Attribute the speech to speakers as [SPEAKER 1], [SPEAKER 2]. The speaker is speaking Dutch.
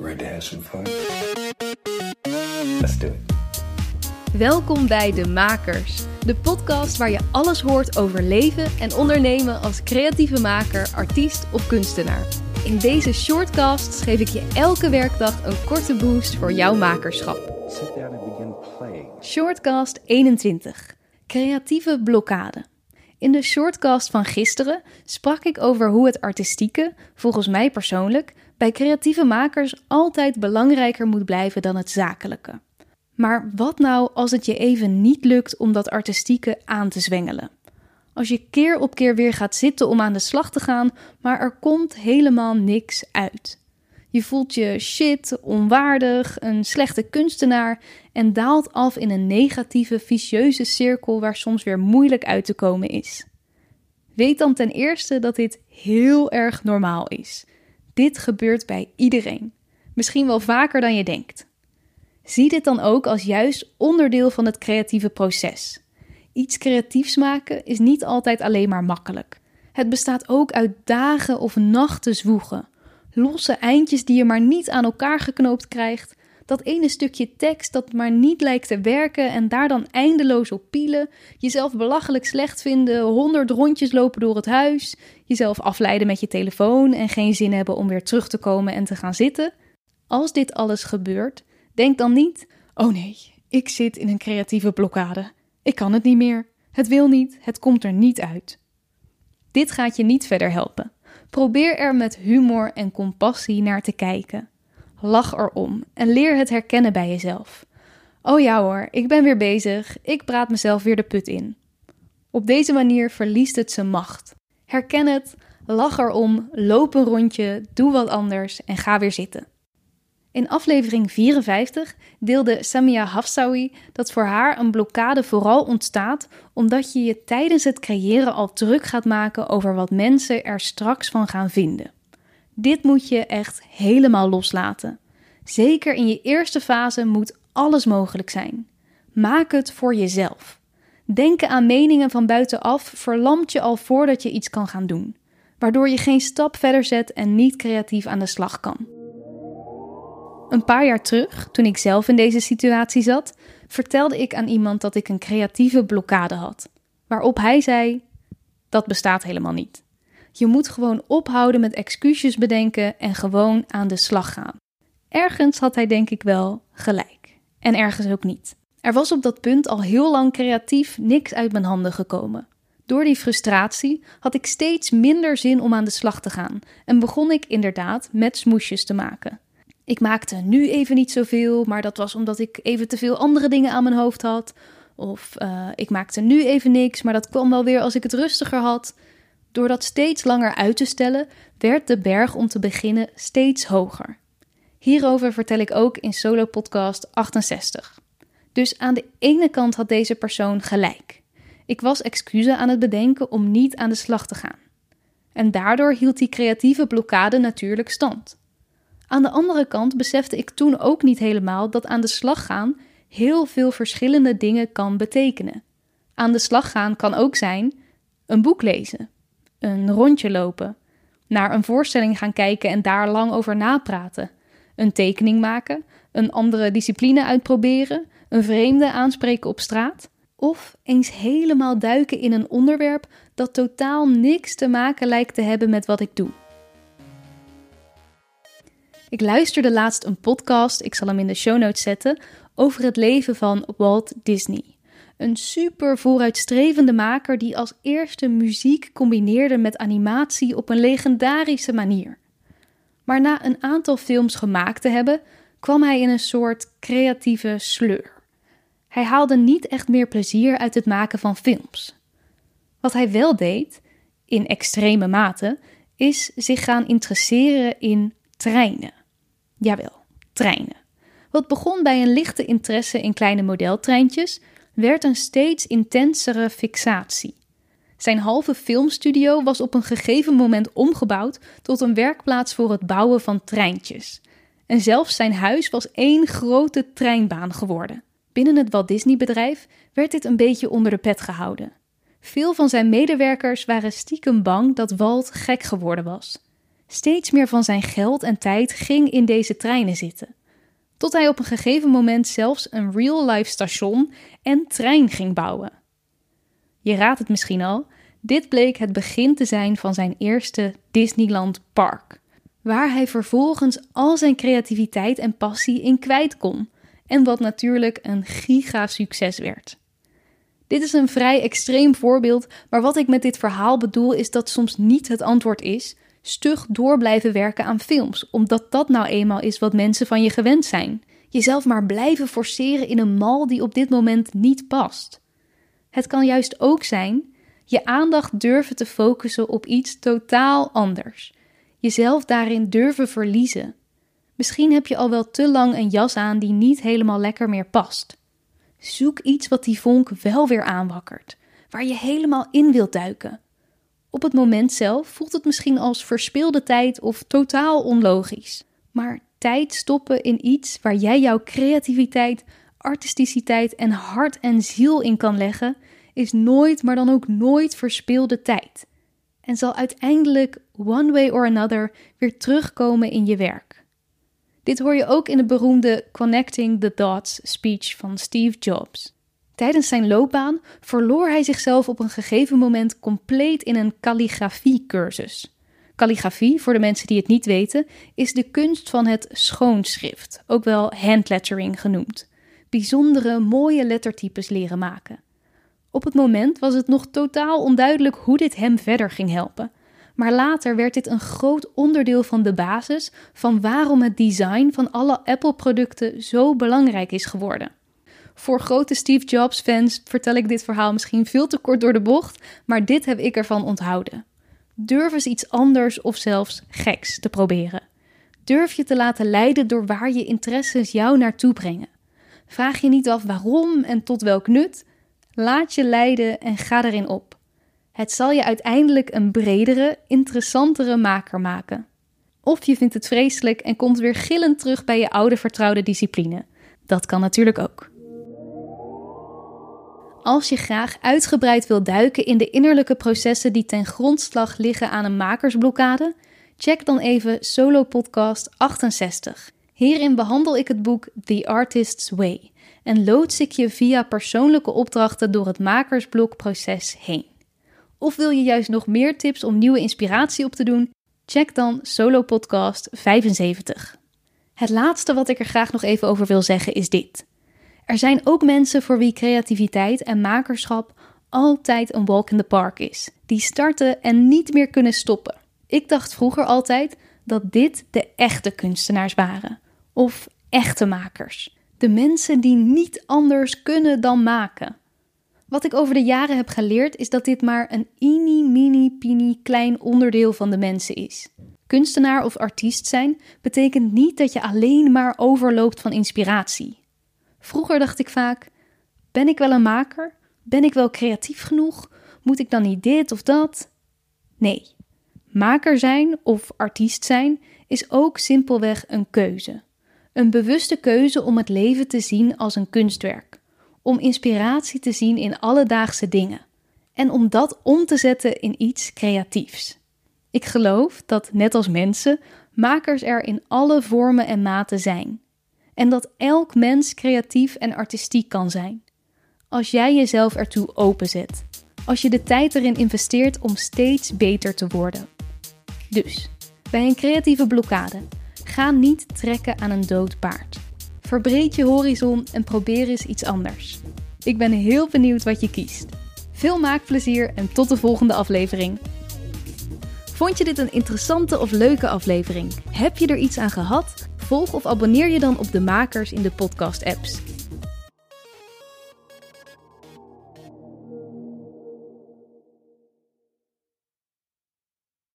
[SPEAKER 1] Ready to have some fun? Let's do it.
[SPEAKER 2] Welkom bij De Makers, de podcast waar je alles hoort over leven en ondernemen als creatieve maker, artiest of kunstenaar. In deze shortcast geef ik je elke werkdag een korte boost voor jouw makerschap.
[SPEAKER 1] Sit down and begin playing.
[SPEAKER 2] Shortcast 21. Creatieve blokkade. In de shortcast van gisteren sprak ik over hoe het artistieke, volgens mij persoonlijk, bij creatieve makers altijd belangrijker moet blijven dan het zakelijke. Maar wat nou als het je even niet lukt om dat artistieke aan te zwengelen? Als je keer op keer weer gaat zitten om aan de slag te gaan, maar er komt helemaal niks uit. Je voelt je shit, onwaardig, een slechte kunstenaar en daalt af in een negatieve, vicieuze cirkel waar soms weer moeilijk uit te komen is. Weet dan ten eerste dat dit heel erg normaal is. Dit gebeurt bij iedereen. Misschien wel vaker dan je denkt. Zie dit dan ook als juist onderdeel van het creatieve proces. Iets creatiefs maken is niet altijd alleen maar makkelijk. Het bestaat ook uit dagen of nachten zwoegen. Losse eindjes die je maar niet aan elkaar geknoopt krijgt. Dat ene stukje tekst dat maar niet lijkt te werken en daar dan eindeloos op pielen. Jezelf belachelijk slecht vinden, honderd rondjes lopen door het huis. Jezelf afleiden met je telefoon en geen zin hebben om weer terug te komen en te gaan zitten. Als dit alles gebeurt, denk dan niet: oh nee, ik zit in een creatieve blokkade. Ik kan het niet meer. Het wil niet, het komt er niet uit. Dit gaat je niet verder helpen. Probeer er met humor en compassie naar te kijken. Lach erom en leer het herkennen bij jezelf. Oh ja hoor, ik ben weer bezig, ik praat mezelf weer de put in. Op deze manier verliest het zijn macht. Herken het, lach erom, loop een rondje, doe wat anders en ga weer zitten. In aflevering 54 deelde Samia Hafsawi dat voor haar een blokkade vooral ontstaat omdat je je tijdens het creëren al druk gaat maken over wat mensen er straks van gaan vinden. Dit moet je echt helemaal loslaten. Zeker in je eerste fase moet alles mogelijk zijn. Maak het voor jezelf. Denken aan meningen van buitenaf verlamt je al voordat je iets kan gaan doen, waardoor je geen stap verder zet en niet creatief aan de slag kan. Een paar jaar terug, toen ik zelf in deze situatie zat, vertelde ik aan iemand dat ik een creatieve blokkade had. Waarop hij zei: Dat bestaat helemaal niet. Je moet gewoon ophouden met excuses bedenken en gewoon aan de slag gaan. Ergens had hij denk ik wel gelijk. En ergens ook niet. Er was op dat punt al heel lang creatief niks uit mijn handen gekomen. Door die frustratie had ik steeds minder zin om aan de slag te gaan en begon ik inderdaad met smoesjes te maken. Ik maakte nu even niet zoveel, maar dat was omdat ik even te veel andere dingen aan mijn hoofd had. Of uh, ik maakte nu even niks, maar dat kwam wel weer als ik het rustiger had. Door dat steeds langer uit te stellen, werd de berg om te beginnen steeds hoger. Hierover vertel ik ook in solo podcast 68. Dus aan de ene kant had deze persoon gelijk. Ik was excuses aan het bedenken om niet aan de slag te gaan. En daardoor hield die creatieve blokkade natuurlijk stand. Aan de andere kant besefte ik toen ook niet helemaal dat aan de slag gaan heel veel verschillende dingen kan betekenen. Aan de slag gaan kan ook zijn een boek lezen, een rondje lopen, naar een voorstelling gaan kijken en daar lang over napraten, een tekening maken, een andere discipline uitproberen, een vreemde aanspreken op straat, of eens helemaal duiken in een onderwerp dat totaal niks te maken lijkt te hebben met wat ik doe. Ik luisterde laatst een podcast, ik zal hem in de show notes zetten, over het leven van Walt Disney. Een super vooruitstrevende maker die als eerste muziek combineerde met animatie op een legendarische manier. Maar na een aantal films gemaakt te hebben, kwam hij in een soort creatieve sleur. Hij haalde niet echt meer plezier uit het maken van films. Wat hij wel deed, in extreme mate, is zich gaan interesseren in treinen. Jawel, treinen. Wat begon bij een lichte interesse in kleine modeltreintjes, werd een steeds intensere fixatie. Zijn halve filmstudio was op een gegeven moment omgebouwd tot een werkplaats voor het bouwen van treintjes. En zelfs zijn huis was één grote treinbaan geworden. Binnen het Walt Disney-bedrijf werd dit een beetje onder de pet gehouden. Veel van zijn medewerkers waren stiekem bang dat Walt gek geworden was. Steeds meer van zijn geld en tijd ging in deze treinen zitten. Tot hij op een gegeven moment zelfs een real-life station en trein ging bouwen. Je raadt het misschien al, dit bleek het begin te zijn van zijn eerste Disneyland Park, waar hij vervolgens al zijn creativiteit en passie in kwijt kon en wat natuurlijk een giga succes werd. Dit is een vrij extreem voorbeeld, maar wat ik met dit verhaal bedoel is dat soms niet het antwoord is stug door blijven werken aan films, omdat dat nou eenmaal is wat mensen van je gewend zijn. Jezelf maar blijven forceren in een mal die op dit moment niet past. Het kan juist ook zijn je aandacht durven te focussen op iets totaal anders. Jezelf daarin durven verliezen. Misschien heb je al wel te lang een jas aan die niet helemaal lekker meer past. Zoek iets wat die vonk wel weer aanwakkert, waar je helemaal in wilt duiken. Op het moment zelf voelt het misschien als verspilde tijd of totaal onlogisch. Maar tijd stoppen in iets waar jij jouw creativiteit, artisticiteit en hart en ziel in kan leggen, is nooit, maar dan ook nooit verspilde tijd. En zal uiteindelijk, one way or another, weer terugkomen in je werk. Dit hoor je ook in de beroemde Connecting the Dots speech van Steve Jobs. Tijdens zijn loopbaan verloor hij zichzelf op een gegeven moment compleet in een calligrafiecursus. Calligrafie, voor de mensen die het niet weten, is de kunst van het schoonschrift, ook wel handlettering genoemd. Bijzondere, mooie lettertypes leren maken. Op het moment was het nog totaal onduidelijk hoe dit hem verder ging helpen. Maar later werd dit een groot onderdeel van de basis van waarom het design van alle Apple-producten zo belangrijk is geworden. Voor grote Steve Jobs-fans vertel ik dit verhaal misschien veel te kort door de bocht, maar dit heb ik ervan onthouden. Durf eens iets anders of zelfs geks te proberen. Durf je te laten leiden door waar je interesses jou naartoe brengen. Vraag je niet af waarom en tot welk nut. Laat je leiden en ga erin op. Het zal je uiteindelijk een bredere, interessantere maker maken. Of je vindt het vreselijk en komt weer gillend terug bij je oude vertrouwde discipline. Dat kan natuurlijk ook. Als je graag uitgebreid wil duiken in de innerlijke processen die ten grondslag liggen aan een makersblokkade, check dan even Solo Podcast 68. Hierin behandel ik het boek The Artist's Way en loods ik je via persoonlijke opdrachten door het makersblokproces heen. Of wil je juist nog meer tips om nieuwe inspiratie op te doen? Check dan Solo Podcast 75. Het laatste wat ik er graag nog even over wil zeggen is dit. Er zijn ook mensen voor wie creativiteit en makerschap altijd een walk in the park is. Die starten en niet meer kunnen stoppen. Ik dacht vroeger altijd dat dit de echte kunstenaars waren. Of echte makers. De mensen die niet anders kunnen dan maken. Wat ik over de jaren heb geleerd is dat dit maar een ini mini pini klein onderdeel van de mensen is. Kunstenaar of artiest zijn betekent niet dat je alleen maar overloopt van inspiratie. Vroeger dacht ik vaak: ben ik wel een maker? Ben ik wel creatief genoeg? Moet ik dan niet dit of dat? Nee. Maker zijn of artiest zijn is ook simpelweg een keuze. Een bewuste keuze om het leven te zien als een kunstwerk, om inspiratie te zien in alledaagse dingen en om dat om te zetten in iets creatiefs. Ik geloof dat, net als mensen, makers er in alle vormen en maten zijn en dat elk mens creatief en artistiek kan zijn. Als jij jezelf ertoe openzet, als je de tijd erin investeert om steeds beter te worden. Dus, bij een creatieve blokkade, ga niet trekken aan een dood paard. Verbreed je horizon en probeer eens iets anders. Ik ben heel benieuwd wat je kiest. Veel maakplezier en tot de volgende aflevering. Vond je dit een interessante of leuke aflevering? Heb je er iets aan gehad? Volg of abonneer je dan op de makers in de podcast-apps.